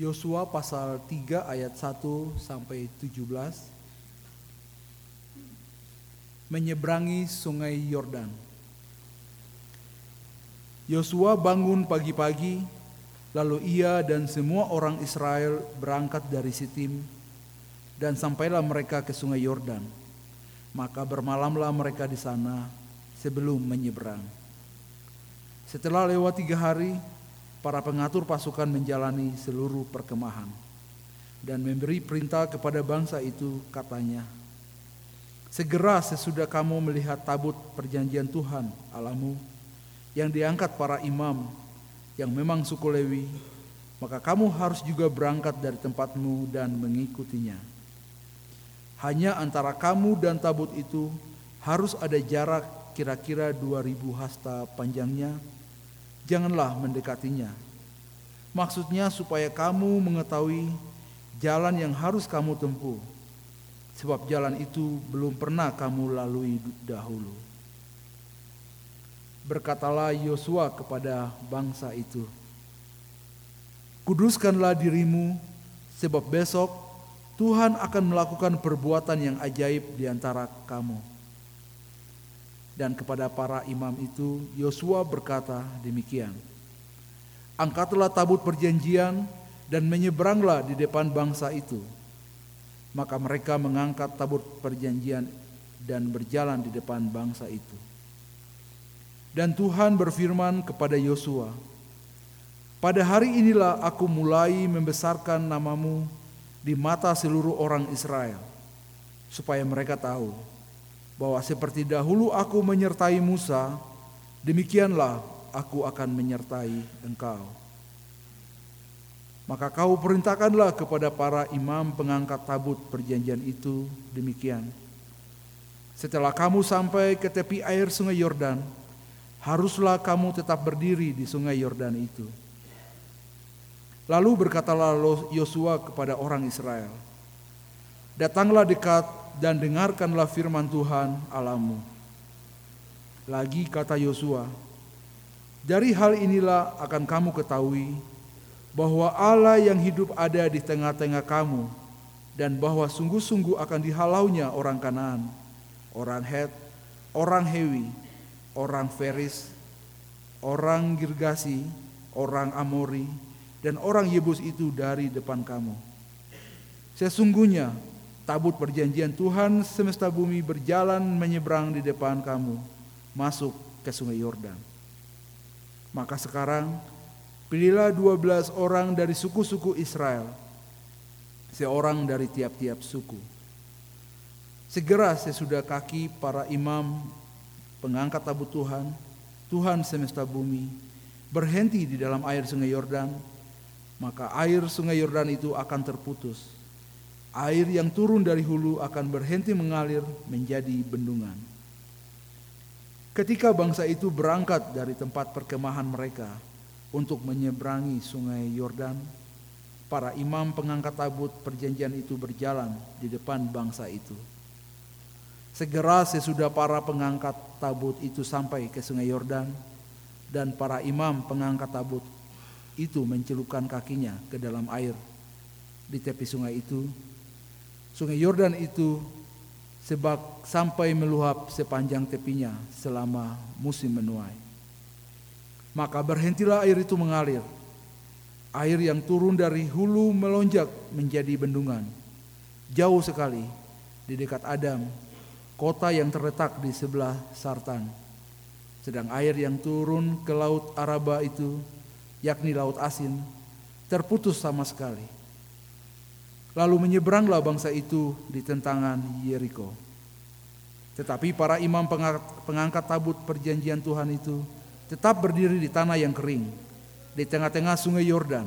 Yosua pasal 3 ayat 1 sampai 17 menyeberangi sungai Yordan. Yosua bangun pagi-pagi lalu ia dan semua orang Israel berangkat dari Sitim dan sampailah mereka ke sungai Yordan. Maka bermalamlah mereka di sana sebelum menyeberang. Setelah lewat tiga hari, para pengatur pasukan menjalani seluruh perkemahan dan memberi perintah kepada bangsa itu katanya, Segera sesudah kamu melihat tabut perjanjian Tuhan alamu yang diangkat para imam yang memang suku Lewi, maka kamu harus juga berangkat dari tempatmu dan mengikutinya. Hanya antara kamu dan tabut itu harus ada jarak kira-kira 2000 hasta panjangnya janganlah mendekatinya. Maksudnya supaya kamu mengetahui jalan yang harus kamu tempuh, sebab jalan itu belum pernah kamu lalui dahulu. Berkatalah Yosua kepada bangsa itu, Kuduskanlah dirimu, sebab besok Tuhan akan melakukan perbuatan yang ajaib di antara kamu dan kepada para imam itu Yosua berkata demikian. Angkatlah tabut perjanjian dan menyeberanglah di depan bangsa itu. Maka mereka mengangkat tabut perjanjian dan berjalan di depan bangsa itu. Dan Tuhan berfirman kepada Yosua, "Pada hari inilah aku mulai membesarkan namamu di mata seluruh orang Israel, supaya mereka tahu bahwa seperti dahulu aku menyertai Musa, demikianlah aku akan menyertai engkau. Maka kau perintahkanlah kepada para imam pengangkat tabut perjanjian itu demikian. Setelah kamu sampai ke tepi air sungai Yordan, haruslah kamu tetap berdiri di sungai Yordan itu. Lalu berkatalah Yosua kepada orang Israel, Datanglah dekat dan dengarkanlah firman Tuhan Alamu. Lagi kata Yosua, dari hal inilah akan kamu ketahui bahwa Allah yang hidup ada di tengah-tengah kamu dan bahwa sungguh-sungguh akan dihalaunya orang Kanaan, orang Het, orang Hewi, orang Feris, orang Girgasi, orang Amori, dan orang Yebus itu dari depan kamu. Sesungguhnya tabut perjanjian Tuhan semesta bumi berjalan menyeberang di depan kamu, masuk ke sungai Yordan. Maka sekarang pilihlah dua belas orang dari suku-suku Israel, seorang dari tiap-tiap suku. Segera sesudah kaki para imam pengangkat tabut Tuhan, Tuhan semesta bumi, berhenti di dalam air sungai Yordan, maka air sungai Yordan itu akan terputus air yang turun dari hulu akan berhenti mengalir menjadi bendungan. Ketika bangsa itu berangkat dari tempat perkemahan mereka untuk menyeberangi sungai Yordan, para imam pengangkat tabut perjanjian itu berjalan di depan bangsa itu. Segera sesudah para pengangkat tabut itu sampai ke sungai Yordan dan para imam pengangkat tabut itu mencelupkan kakinya ke dalam air di tepi sungai itu Sungai Yordan itu sebab sampai meluap sepanjang tepinya selama musim menuai. Maka berhentilah air itu mengalir. Air yang turun dari hulu melonjak menjadi bendungan. Jauh sekali di dekat Adam, kota yang terletak di sebelah Sartan. Sedang air yang turun ke laut Araba itu, yakni laut asin, terputus sama sekali Lalu menyeberanglah bangsa itu di tentangan Yeriko. Tetapi para imam pengangkat tabut perjanjian Tuhan itu tetap berdiri di tanah yang kering, di tengah-tengah sungai Yordan.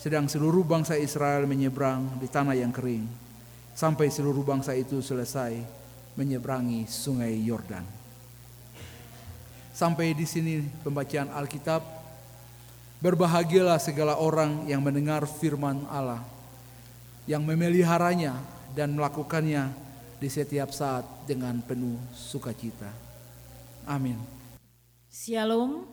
Sedang seluruh bangsa Israel menyeberang di tanah yang kering, sampai seluruh bangsa itu selesai menyeberangi sungai Yordan. Sampai di sini pembacaan Alkitab. Berbahagialah segala orang yang mendengar firman Allah yang memeliharanya dan melakukannya di setiap saat dengan penuh sukacita. Amin. Shalom.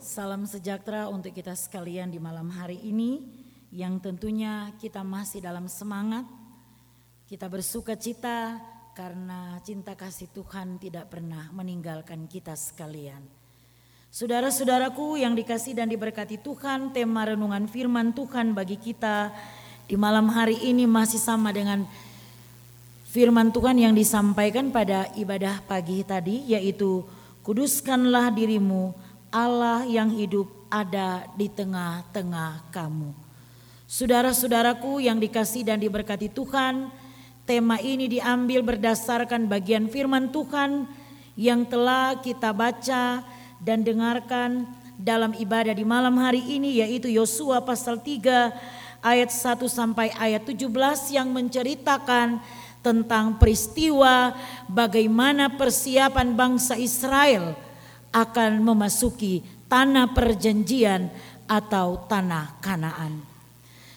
Salam sejahtera untuk kita sekalian di malam hari ini. yang tentunya kita masih dalam semangat, kita bersuka cita karena cinta kasih Tuhan tidak pernah meninggalkan kita sekalian. Saudara-saudaraku yang dikasih dan diberkati Tuhan, tema renungan firman Tuhan bagi kita di malam hari ini masih sama dengan firman Tuhan yang disampaikan pada ibadah pagi tadi yaitu kuduskanlah dirimu Allah yang hidup ada di tengah-tengah kamu. Saudara-saudaraku yang dikasih dan diberkati Tuhan, tema ini diambil berdasarkan bagian firman Tuhan yang telah kita baca dan dengarkan dalam ibadah di malam hari ini yaitu Yosua pasal 3 ayat 1 sampai ayat 17 yang menceritakan tentang peristiwa bagaimana persiapan bangsa Israel akan memasuki tanah perjanjian atau tanah Kanaan.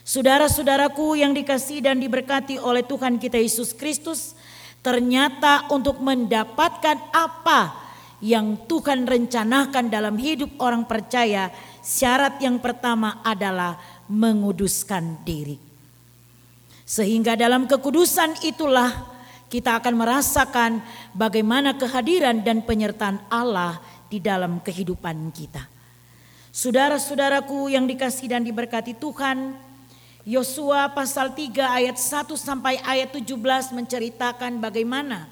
Saudara-saudaraku yang dikasih dan diberkati oleh Tuhan kita Yesus Kristus, ternyata untuk mendapatkan apa yang Tuhan rencanakan dalam hidup orang percaya, syarat yang pertama adalah menguduskan diri. Sehingga dalam kekudusan itulah kita akan merasakan bagaimana kehadiran dan penyertaan Allah di dalam kehidupan kita. Saudara-saudaraku yang dikasih dan diberkati Tuhan, Yosua pasal 3 ayat 1 sampai ayat 17 menceritakan bagaimana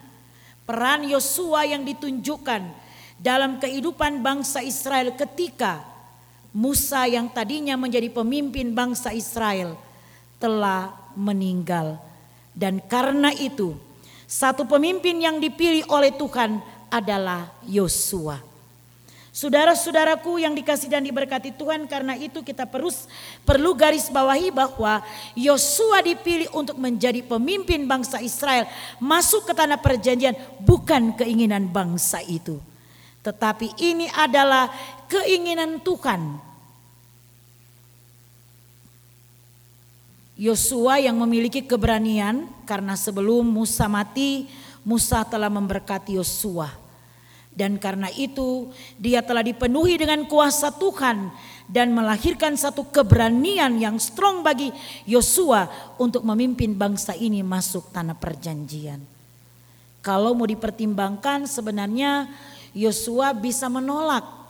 peran Yosua yang ditunjukkan dalam kehidupan bangsa Israel ketika Musa yang tadinya menjadi pemimpin bangsa Israel telah meninggal. Dan karena itu, satu pemimpin yang dipilih oleh Tuhan adalah Yosua. Saudara-saudaraku yang dikasih dan diberkati Tuhan karena itu kita perus, perlu garis bawahi bahwa Yosua dipilih untuk menjadi pemimpin bangsa Israel masuk ke tanah perjanjian bukan keinginan bangsa itu. Tetapi ini adalah keinginan Tuhan. Yosua yang memiliki keberanian karena sebelum Musa mati Musa telah memberkati Yosua dan karena itu dia telah dipenuhi dengan kuasa Tuhan dan melahirkan satu keberanian yang strong bagi Yosua untuk memimpin bangsa ini masuk tanah perjanjian. Kalau mau dipertimbangkan sebenarnya Yosua bisa menolak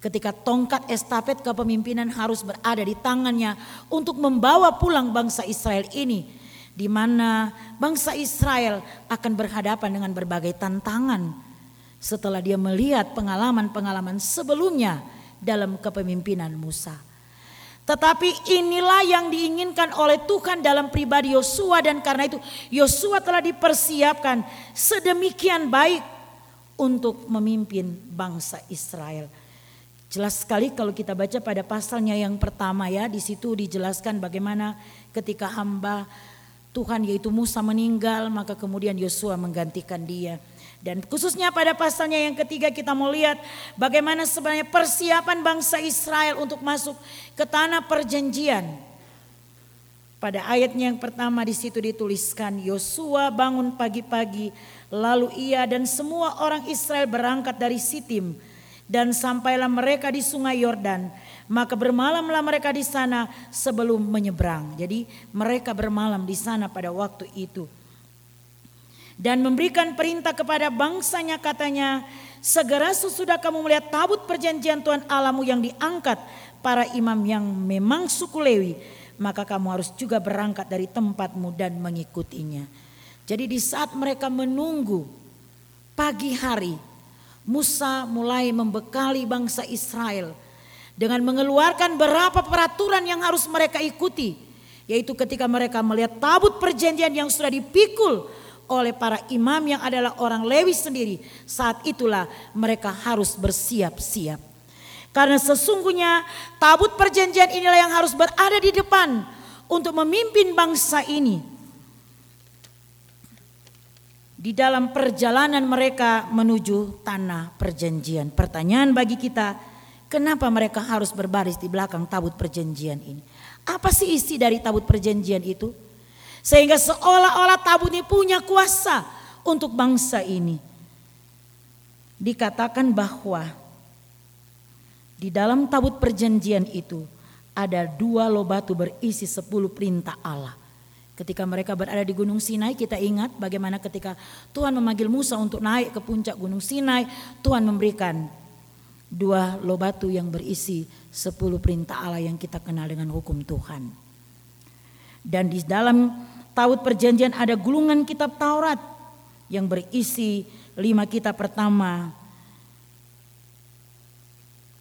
ketika tongkat estafet kepemimpinan harus berada di tangannya untuk membawa pulang bangsa Israel ini di mana bangsa Israel akan berhadapan dengan berbagai tantangan setelah dia melihat pengalaman-pengalaman sebelumnya dalam kepemimpinan Musa. Tetapi inilah yang diinginkan oleh Tuhan dalam pribadi Yosua dan karena itu Yosua telah dipersiapkan sedemikian baik untuk memimpin bangsa Israel. Jelas sekali kalau kita baca pada pasalnya yang pertama ya, di situ dijelaskan bagaimana ketika hamba Tuhan yaitu Musa meninggal, maka kemudian Yosua menggantikan dia. Dan khususnya pada pasalnya yang ketiga kita mau lihat bagaimana sebenarnya persiapan bangsa Israel untuk masuk ke tanah perjanjian. Pada ayatnya yang pertama di situ dituliskan Yosua bangun pagi-pagi lalu ia dan semua orang Israel berangkat dari Sitim dan sampailah mereka di sungai Yordan maka bermalamlah mereka di sana sebelum menyeberang. Jadi mereka bermalam di sana pada waktu itu dan memberikan perintah kepada bangsanya katanya segera sesudah kamu melihat tabut perjanjian Tuhan Alamu yang diangkat para imam yang memang suku Lewi maka kamu harus juga berangkat dari tempatmu dan mengikutinya. Jadi di saat mereka menunggu pagi hari Musa mulai membekali bangsa Israel dengan mengeluarkan beberapa peraturan yang harus mereka ikuti yaitu ketika mereka melihat tabut perjanjian yang sudah dipikul oleh para imam yang adalah orang Lewi sendiri. Saat itulah mereka harus bersiap-siap. Karena sesungguhnya tabut perjanjian inilah yang harus berada di depan untuk memimpin bangsa ini. Di dalam perjalanan mereka menuju tanah perjanjian. Pertanyaan bagi kita, kenapa mereka harus berbaris di belakang tabut perjanjian ini? Apa sih isi dari tabut perjanjian itu? Sehingga seolah-olah tabut ini punya kuasa untuk bangsa ini. Dikatakan bahwa di dalam tabut perjanjian itu ada dua loh batu berisi sepuluh perintah Allah. Ketika mereka berada di Gunung Sinai, kita ingat bagaimana ketika Tuhan memanggil Musa untuk naik ke puncak Gunung Sinai, Tuhan memberikan dua loh batu yang berisi sepuluh perintah Allah yang kita kenal dengan hukum Tuhan. Dan di dalam Taurat Perjanjian ada gulungan kitab Taurat yang berisi lima kitab pertama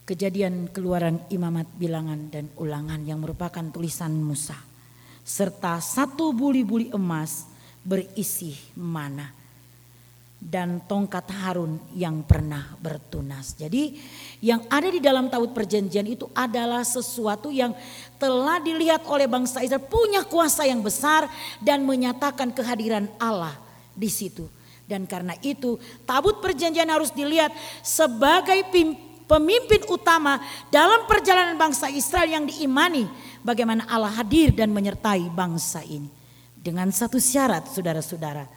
Kejadian keluaran imamat bilangan dan ulangan yang merupakan tulisan Musa. Serta satu buli-buli emas berisi mana. Dan tongkat Harun yang pernah bertunas. Jadi yang ada di dalam taut perjanjian itu adalah sesuatu yang telah dilihat oleh bangsa Israel. Punya kuasa yang besar dan menyatakan kehadiran Allah di situ. Dan karena itu tabut perjanjian harus dilihat sebagai pimpinan pemimpin utama dalam perjalanan bangsa Israel yang diimani bagaimana Allah hadir dan menyertai bangsa ini. Dengan satu syarat saudara-saudara.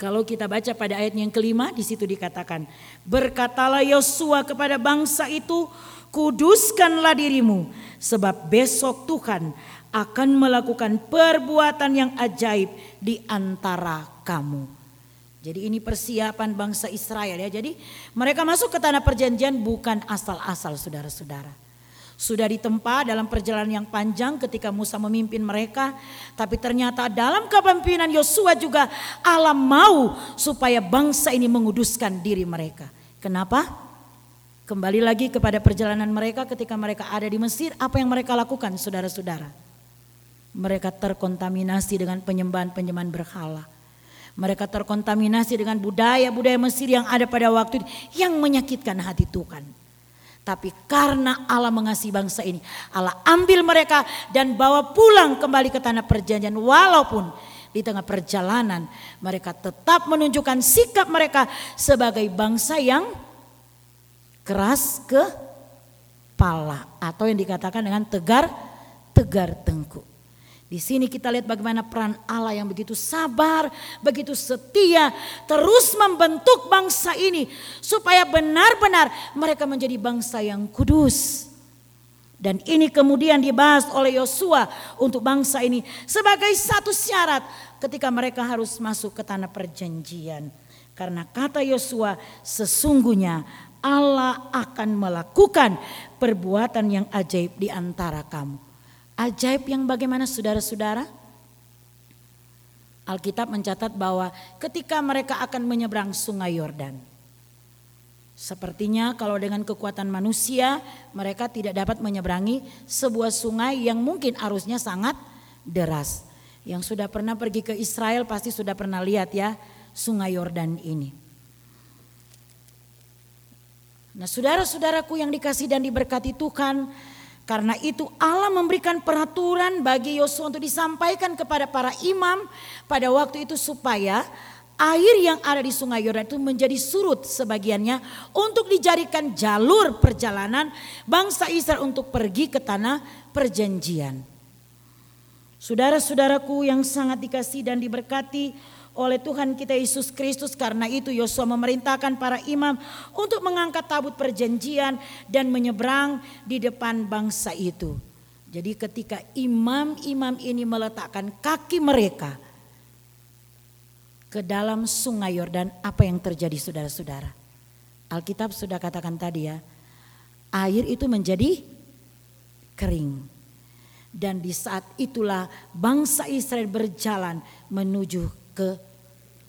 Kalau kita baca pada ayat yang kelima di situ dikatakan, berkatalah Yosua kepada bangsa itu, kuduskanlah dirimu sebab besok Tuhan akan melakukan perbuatan yang ajaib di antara kamu. Jadi ini persiapan bangsa Israel ya. Jadi mereka masuk ke tanah perjanjian bukan asal-asal saudara-saudara. Sudah ditempa dalam perjalanan yang panjang ketika Musa memimpin mereka. Tapi ternyata dalam kepemimpinan Yosua juga Allah mau supaya bangsa ini menguduskan diri mereka. Kenapa? Kembali lagi kepada perjalanan mereka ketika mereka ada di Mesir. Apa yang mereka lakukan saudara-saudara? Mereka terkontaminasi dengan penyembahan-penyembahan berhala mereka terkontaminasi dengan budaya-budaya Mesir yang ada pada waktu itu yang menyakitkan hati Tuhan. Tapi karena Allah mengasihi bangsa ini, Allah ambil mereka dan bawa pulang kembali ke tanah perjanjian walaupun di tengah perjalanan mereka tetap menunjukkan sikap mereka sebagai bangsa yang keras kepala atau yang dikatakan dengan tegar tegar tengkuk. Di sini kita lihat bagaimana peran Allah yang begitu sabar, begitu setia, terus membentuk bangsa ini supaya benar-benar mereka menjadi bangsa yang kudus. Dan ini kemudian dibahas oleh Yosua untuk bangsa ini sebagai satu syarat ketika mereka harus masuk ke tanah perjanjian. Karena kata Yosua, sesungguhnya Allah akan melakukan perbuatan yang ajaib di antara kamu. Ajaib yang bagaimana saudara-saudara? Alkitab mencatat bahwa ketika mereka akan menyeberang sungai Yordan. Sepertinya kalau dengan kekuatan manusia mereka tidak dapat menyeberangi sebuah sungai yang mungkin arusnya sangat deras. Yang sudah pernah pergi ke Israel pasti sudah pernah lihat ya sungai Yordan ini. Nah saudara-saudaraku yang dikasih dan diberkati Tuhan karena itu Allah memberikan peraturan bagi Yosua untuk disampaikan kepada para imam pada waktu itu supaya air yang ada di sungai Yordan itu menjadi surut sebagiannya untuk dijadikan jalur perjalanan bangsa Israel untuk pergi ke tanah perjanjian. Saudara-saudaraku yang sangat dikasih dan diberkati, oleh Tuhan kita Yesus Kristus. Karena itu Yosua memerintahkan para imam untuk mengangkat tabut perjanjian dan menyeberang di depan bangsa itu. Jadi ketika imam-imam ini meletakkan kaki mereka ke dalam sungai Yordan, apa yang terjadi saudara-saudara? Alkitab sudah katakan tadi ya, air itu menjadi kering. Dan di saat itulah bangsa Israel berjalan menuju ke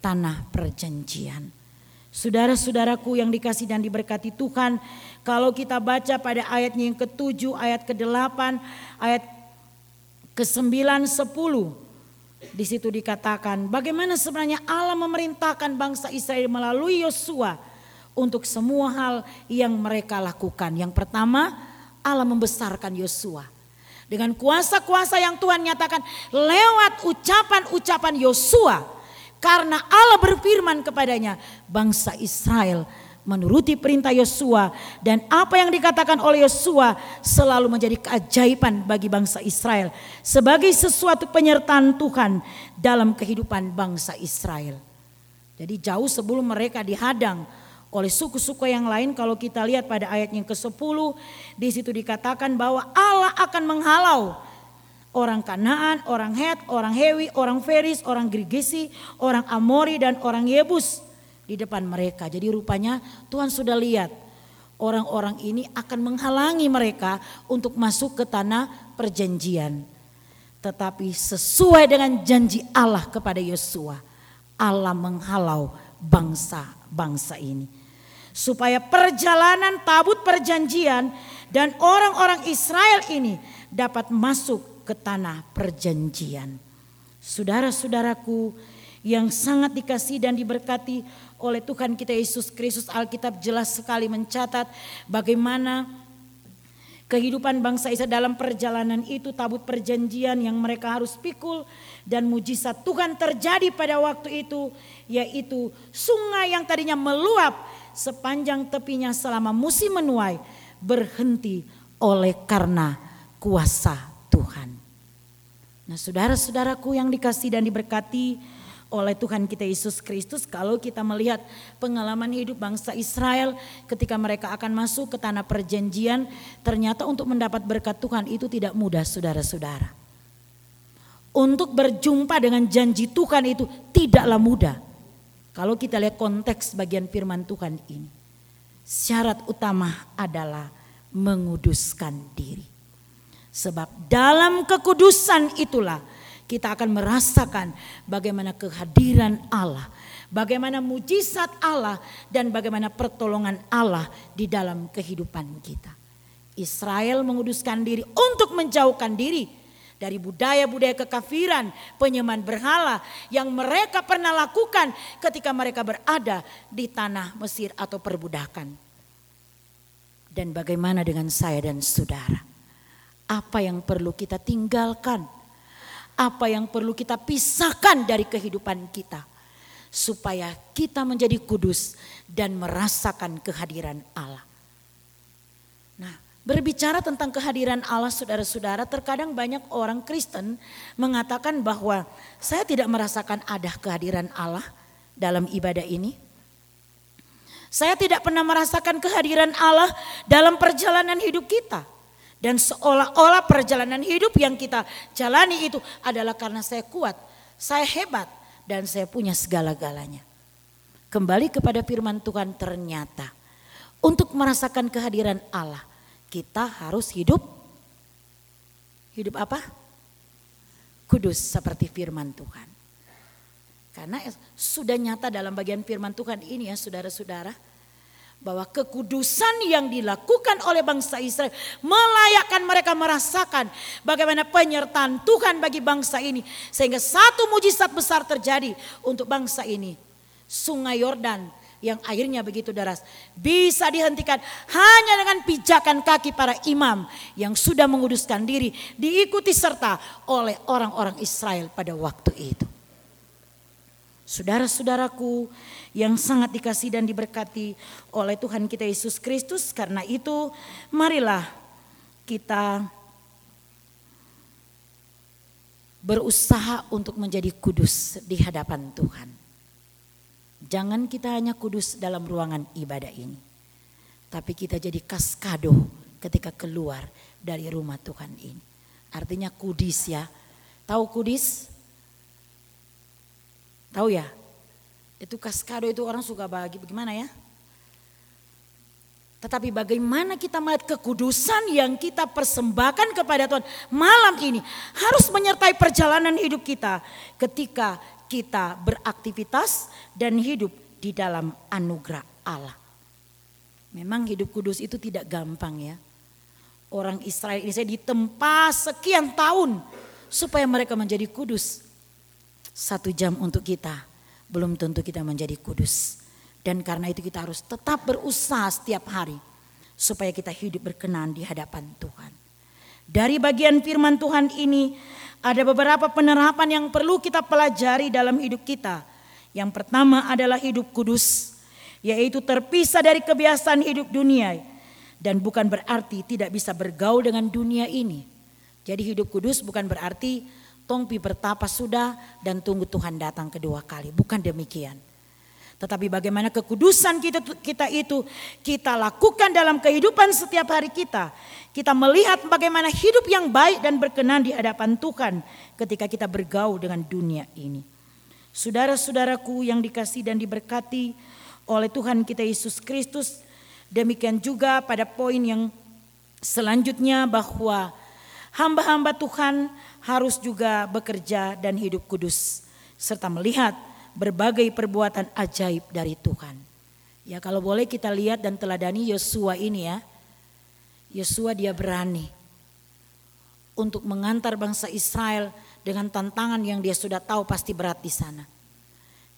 tanah perjanjian. Saudara-saudaraku yang dikasih dan diberkati Tuhan, kalau kita baca pada ayatnya yang ketujuh, ayat ke-8, ayat ke-9, 10, di situ dikatakan bagaimana sebenarnya Allah memerintahkan bangsa Israel melalui Yosua untuk semua hal yang mereka lakukan. Yang pertama, Allah membesarkan Yosua. Dengan kuasa-kuasa yang Tuhan nyatakan lewat ucapan-ucapan Yosua karena Allah berfirman kepadanya, bangsa Israel menuruti perintah Yosua dan apa yang dikatakan oleh Yosua selalu menjadi keajaiban bagi bangsa Israel sebagai sesuatu penyertaan Tuhan dalam kehidupan bangsa Israel. Jadi jauh sebelum mereka dihadang oleh suku-suku yang lain kalau kita lihat pada ayat yang ke-10 di situ dikatakan bahwa Allah akan menghalau orang Kanaan, orang Het, orang Hewi, orang Feris, orang Girgisi, orang Amori dan orang Yebus di depan mereka. Jadi rupanya Tuhan sudah lihat orang-orang ini akan menghalangi mereka untuk masuk ke tanah perjanjian. Tetapi sesuai dengan janji Allah kepada Yosua, Allah menghalau bangsa-bangsa ini supaya perjalanan tabut perjanjian dan orang-orang Israel ini dapat masuk ke tanah perjanjian. Saudara-saudaraku yang sangat dikasih dan diberkati oleh Tuhan kita Yesus Kristus Alkitab jelas sekali mencatat bagaimana kehidupan bangsa Israel dalam perjalanan itu tabut perjanjian yang mereka harus pikul dan mujizat Tuhan terjadi pada waktu itu yaitu sungai yang tadinya meluap sepanjang tepinya selama musim menuai berhenti oleh karena kuasa Tuhan. Nah saudara-saudaraku yang dikasih dan diberkati oleh Tuhan kita Yesus Kristus kalau kita melihat pengalaman hidup bangsa Israel ketika mereka akan masuk ke tanah perjanjian ternyata untuk mendapat berkat Tuhan itu tidak mudah saudara-saudara. Untuk berjumpa dengan janji Tuhan itu tidaklah mudah. Kalau kita lihat konteks bagian firman Tuhan ini, syarat utama adalah menguduskan diri. Sebab dalam kekudusan itulah kita akan merasakan bagaimana kehadiran Allah, bagaimana mujizat Allah dan bagaimana pertolongan Allah di dalam kehidupan kita. Israel menguduskan diri untuk menjauhkan diri dari budaya-budaya kekafiran, penyembahan berhala yang mereka pernah lakukan ketika mereka berada di tanah Mesir atau perbudakan. Dan bagaimana dengan saya dan saudara? Apa yang perlu kita tinggalkan? Apa yang perlu kita pisahkan dari kehidupan kita? Supaya kita menjadi kudus dan merasakan kehadiran Allah. Nah, Berbicara tentang kehadiran Allah saudara-saudara, terkadang banyak orang Kristen mengatakan bahwa saya tidak merasakan ada kehadiran Allah dalam ibadah ini. Saya tidak pernah merasakan kehadiran Allah dalam perjalanan hidup kita. Dan seolah-olah perjalanan hidup yang kita jalani itu adalah karena saya kuat, saya hebat, dan saya punya segala-galanya. Kembali kepada firman Tuhan ternyata untuk merasakan kehadiran Allah – kita harus hidup hidup apa? Kudus seperti firman Tuhan. Karena sudah nyata dalam bagian firman Tuhan ini ya saudara-saudara. Bahwa kekudusan yang dilakukan oleh bangsa Israel melayakkan mereka merasakan bagaimana penyertaan Tuhan bagi bangsa ini. Sehingga satu mujizat besar terjadi untuk bangsa ini. Sungai Yordan yang airnya begitu deras bisa dihentikan hanya dengan pijakan kaki para imam yang sudah menguduskan diri diikuti serta oleh orang-orang Israel pada waktu itu. Saudara-saudaraku yang sangat dikasih dan diberkati oleh Tuhan kita Yesus Kristus karena itu marilah kita berusaha untuk menjadi kudus di hadapan Tuhan. Jangan kita hanya kudus dalam ruangan ibadah ini. Tapi kita jadi kaskado ketika keluar dari rumah Tuhan ini. Artinya kudis ya. Tahu kudis? Tahu ya? Itu kaskado itu orang suka bagi bagaimana ya? Tetapi bagaimana kita melihat kekudusan yang kita persembahkan kepada Tuhan malam ini harus menyertai perjalanan hidup kita ketika kita beraktivitas dan hidup di dalam anugerah Allah. Memang hidup kudus itu tidak gampang ya. Orang Israel ini saya ditempa sekian tahun supaya mereka menjadi kudus. Satu jam untuk kita, belum tentu kita menjadi kudus. Dan karena itu kita harus tetap berusaha setiap hari supaya kita hidup berkenan di hadapan Tuhan. Dari bagian firman Tuhan ini ada beberapa penerapan yang perlu kita pelajari dalam hidup kita. Yang pertama adalah hidup kudus, yaitu terpisah dari kebiasaan hidup dunia dan bukan berarti tidak bisa bergaul dengan dunia ini. Jadi hidup kudus bukan berarti tongpi bertapa sudah dan tunggu Tuhan datang kedua kali, bukan demikian. Tetapi bagaimana kekudusan kita, kita itu kita lakukan dalam kehidupan setiap hari kita. Kita melihat bagaimana hidup yang baik dan berkenan di hadapan Tuhan ketika kita bergaul dengan dunia ini. Saudara-saudaraku yang dikasih dan diberkati oleh Tuhan kita Yesus Kristus, demikian juga pada poin yang selanjutnya bahwa hamba-hamba Tuhan harus juga bekerja dan hidup kudus serta melihat berbagai perbuatan ajaib dari Tuhan. Ya kalau boleh kita lihat dan teladani Yosua ini ya. Yosua dia berani untuk mengantar bangsa Israel dengan tantangan yang dia sudah tahu pasti berat di sana.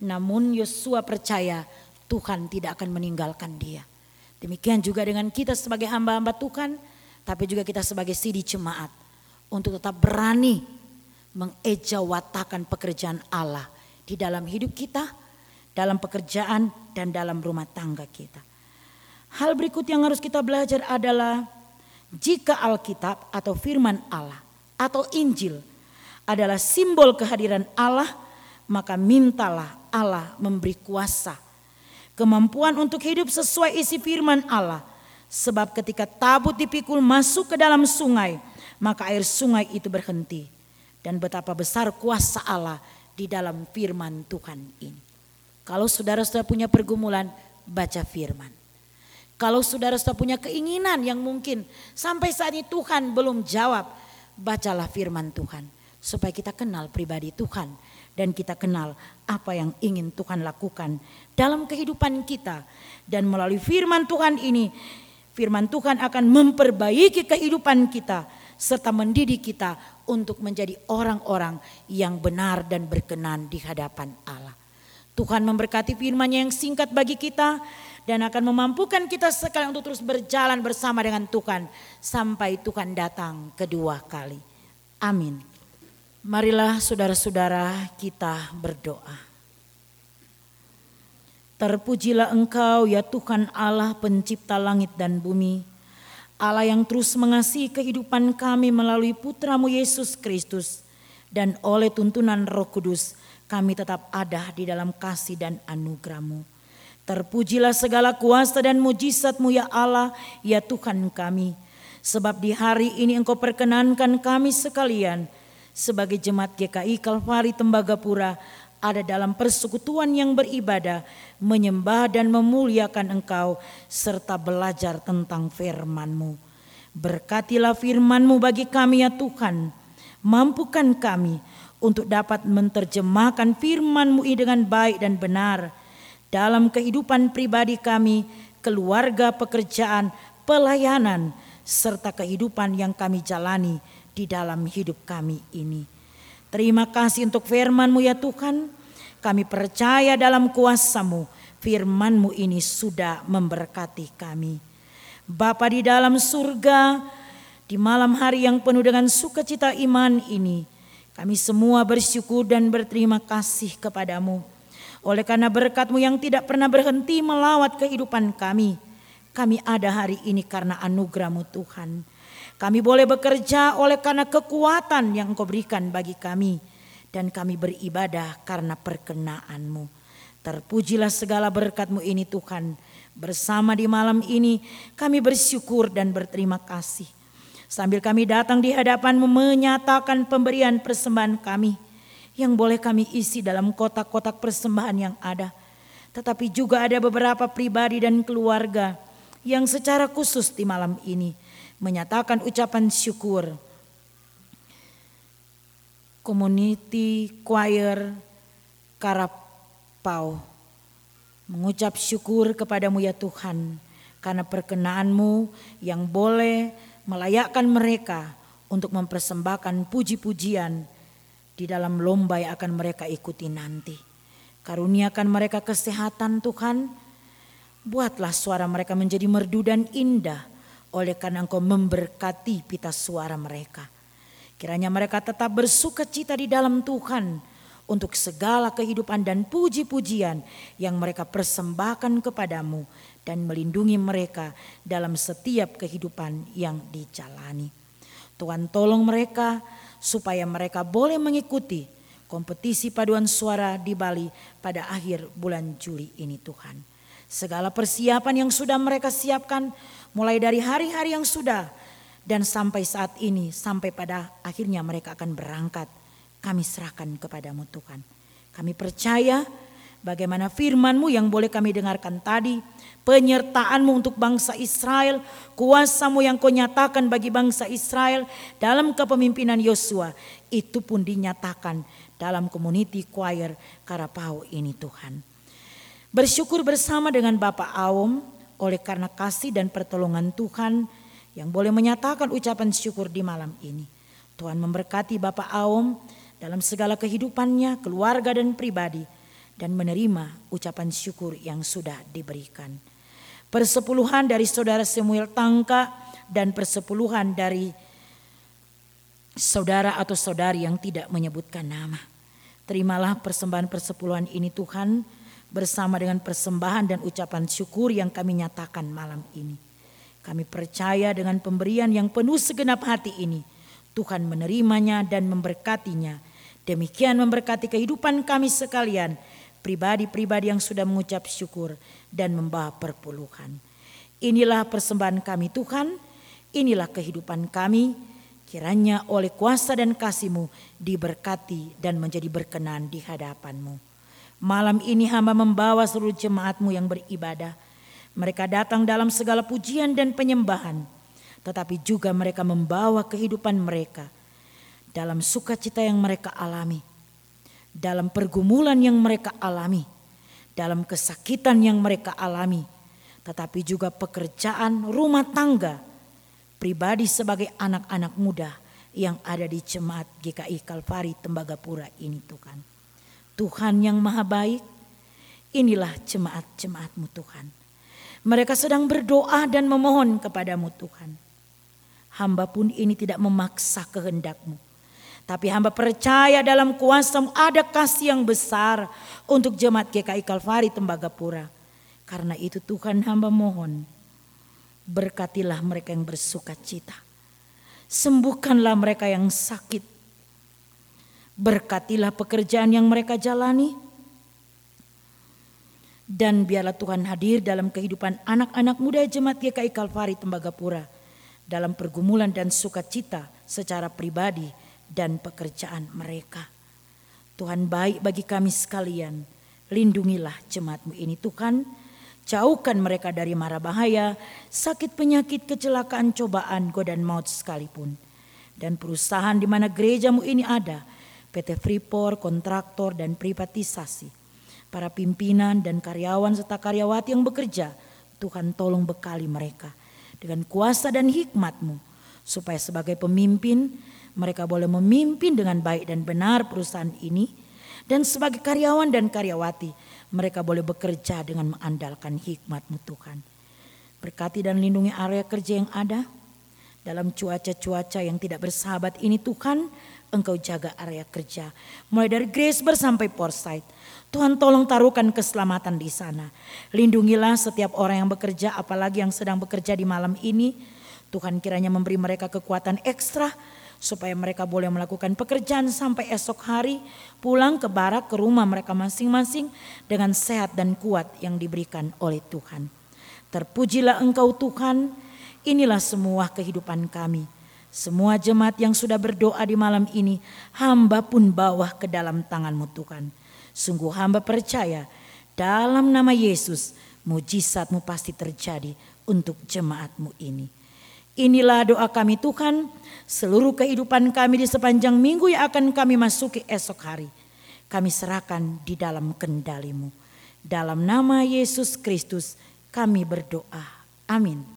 Namun Yosua percaya Tuhan tidak akan meninggalkan dia. Demikian juga dengan kita sebagai hamba-hamba Tuhan, tapi juga kita sebagai sidi jemaat untuk tetap berani mengejawatakan pekerjaan Allah di dalam hidup kita, dalam pekerjaan, dan dalam rumah tangga kita. Hal berikut yang harus kita belajar adalah jika Alkitab atau firman Allah atau Injil adalah simbol kehadiran Allah, maka mintalah Allah memberi kuasa, kemampuan untuk hidup sesuai isi firman Allah. Sebab ketika tabut dipikul masuk ke dalam sungai, maka air sungai itu berhenti. Dan betapa besar kuasa Allah di dalam firman Tuhan ini. Kalau saudara-saudara punya pergumulan, baca firman. Kalau saudara-saudara punya keinginan yang mungkin sampai saat ini Tuhan belum jawab, bacalah firman Tuhan. Supaya kita kenal pribadi Tuhan dan kita kenal apa yang ingin Tuhan lakukan dalam kehidupan kita. Dan melalui firman Tuhan ini, firman Tuhan akan memperbaiki kehidupan kita serta mendidik kita untuk menjadi orang-orang yang benar dan berkenan di hadapan Allah. Tuhan memberkati firman-Nya yang singkat bagi kita dan akan memampukan kita sekali untuk terus berjalan bersama dengan Tuhan sampai Tuhan datang kedua kali. Amin. Marilah saudara-saudara kita berdoa. Terpujilah Engkau ya Tuhan Allah pencipta langit dan bumi Allah yang terus mengasihi kehidupan kami melalui putramu Yesus Kristus dan oleh tuntunan roh kudus kami tetap ada di dalam kasih dan anugerahmu. Terpujilah segala kuasa dan mujizatmu ya Allah, ya Tuhan kami. Sebab di hari ini engkau perkenankan kami sekalian sebagai jemaat GKI Kalvari Tembagapura ada dalam persekutuan yang beribadah, menyembah dan memuliakan Engkau, serta belajar tentang firman-Mu. Berkatilah firman-Mu bagi kami ya Tuhan, mampukan kami untuk dapat menerjemahkan firman-Mu dengan baik dan benar dalam kehidupan pribadi kami, keluarga, pekerjaan, pelayanan, serta kehidupan yang kami jalani di dalam hidup kami ini. Terima kasih untuk firman-Mu ya Tuhan. Kami percaya dalam kuasa-Mu. Firman-Mu ini sudah memberkati kami. Bapa di dalam surga, di malam hari yang penuh dengan sukacita iman ini, kami semua bersyukur dan berterima kasih kepadamu. Oleh karena berkat-Mu yang tidak pernah berhenti melawat kehidupan kami, kami ada hari ini karena anugerah-Mu Tuhan. Kami boleh bekerja oleh karena kekuatan yang Engkau berikan bagi kami. Dan kami beribadah karena perkenaanmu. Terpujilah segala berkatmu ini Tuhan. Bersama di malam ini kami bersyukur dan berterima kasih. Sambil kami datang di hadapanmu menyatakan pemberian persembahan kami. Yang boleh kami isi dalam kotak-kotak persembahan yang ada. Tetapi juga ada beberapa pribadi dan keluarga yang secara khusus di malam ini menyatakan ucapan syukur. Community Choir Karapau mengucap syukur kepadamu ya Tuhan karena perkenaanmu yang boleh melayakkan mereka untuk mempersembahkan puji-pujian di dalam lomba yang akan mereka ikuti nanti. Karuniakan mereka kesehatan Tuhan, buatlah suara mereka menjadi merdu dan indah oleh karena engkau memberkati pita suara mereka. Kiranya mereka tetap bersuka cita di dalam Tuhan untuk segala kehidupan dan puji-pujian yang mereka persembahkan kepadamu dan melindungi mereka dalam setiap kehidupan yang dijalani. Tuhan tolong mereka supaya mereka boleh mengikuti kompetisi paduan suara di Bali pada akhir bulan Juli ini Tuhan. Segala persiapan yang sudah mereka siapkan mulai dari hari-hari yang sudah dan sampai saat ini sampai pada akhirnya mereka akan berangkat kami serahkan kepadamu Tuhan. Kami percaya bagaimana firmanmu yang boleh kami dengarkan tadi, penyertaanmu untuk bangsa Israel, kuasamu yang kau nyatakan bagi bangsa Israel dalam kepemimpinan Yosua, itu pun dinyatakan dalam community choir Karapau ini Tuhan. Bersyukur bersama dengan Bapak Aum oleh karena kasih dan pertolongan Tuhan yang boleh menyatakan ucapan syukur di malam ini. Tuhan memberkati Bapak Aum dalam segala kehidupannya, keluarga dan pribadi dan menerima ucapan syukur yang sudah diberikan. Persepuluhan dari saudara Samuel Tangka dan persepuluhan dari saudara atau saudari yang tidak menyebutkan nama. Terimalah persembahan persepuluhan ini Tuhan bersama dengan persembahan dan ucapan syukur yang kami nyatakan malam ini. Kami percaya dengan pemberian yang penuh segenap hati ini, Tuhan menerimanya dan memberkatinya. Demikian memberkati kehidupan kami sekalian, pribadi-pribadi yang sudah mengucap syukur dan membawa perpuluhan. Inilah persembahan kami Tuhan, inilah kehidupan kami, Kiranya oleh kuasa dan kasihmu diberkati dan menjadi berkenan di hadapanmu. Malam ini hamba membawa seluruh jemaatmu yang beribadah. Mereka datang dalam segala pujian dan penyembahan. Tetapi juga mereka membawa kehidupan mereka. Dalam sukacita yang mereka alami. Dalam pergumulan yang mereka alami. Dalam kesakitan yang mereka alami. Tetapi juga pekerjaan rumah tangga pribadi sebagai anak-anak muda yang ada di jemaat GKI Kalvari Tembagapura ini Tuhan. Tuhan yang maha baik, inilah jemaat-jemaatmu Tuhan. Mereka sedang berdoa dan memohon kepadamu Tuhan. Hamba pun ini tidak memaksa kehendakmu. Tapi hamba percaya dalam kuasamu ada kasih yang besar untuk jemaat GKI Kalvari Tembagapura. Karena itu Tuhan hamba mohon Berkatilah mereka yang bersuka cita. Sembuhkanlah mereka yang sakit. Berkatilah pekerjaan yang mereka jalani. Dan biarlah Tuhan hadir dalam kehidupan anak-anak muda jemaat GKI Kalvari Tembagapura. Dalam pergumulan dan sukacita secara pribadi dan pekerjaan mereka. Tuhan baik bagi kami sekalian. Lindungilah jemaatmu ini Tuhan Jauhkan mereka dari mara bahaya, sakit penyakit, kecelakaan, cobaan, godaan maut sekalipun. Dan perusahaan di mana gerejamu ini ada, PT Freeport, kontraktor dan privatisasi. Para pimpinan dan karyawan serta karyawati yang bekerja, Tuhan tolong bekali mereka dengan kuasa dan hikmatmu. Supaya sebagai pemimpin mereka boleh memimpin dengan baik dan benar perusahaan ini. Dan sebagai karyawan dan karyawati mereka boleh bekerja dengan mengandalkan hikmatmu Tuhan. Berkati dan lindungi area kerja yang ada. Dalam cuaca-cuaca yang tidak bersahabat ini Tuhan, Engkau jaga area kerja. Mulai dari Grace sampai Foresight. Tuhan tolong taruhkan keselamatan di sana. Lindungilah setiap orang yang bekerja, apalagi yang sedang bekerja di malam ini. Tuhan kiranya memberi mereka kekuatan ekstra supaya mereka boleh melakukan pekerjaan sampai esok hari pulang ke barak ke rumah mereka masing-masing dengan sehat dan kuat yang diberikan oleh Tuhan. Terpujilah Engkau Tuhan, inilah semua kehidupan kami. Semua jemaat yang sudah berdoa di malam ini, hamba pun bawa ke dalam tanganmu Tuhan. Sungguh hamba percaya dalam nama Yesus mujizatmu pasti terjadi untuk jemaatmu ini. Inilah doa kami Tuhan, seluruh kehidupan kami di sepanjang minggu yang akan kami masuki esok hari. Kami serahkan di dalam kendalimu. Dalam nama Yesus Kristus kami berdoa. Amin.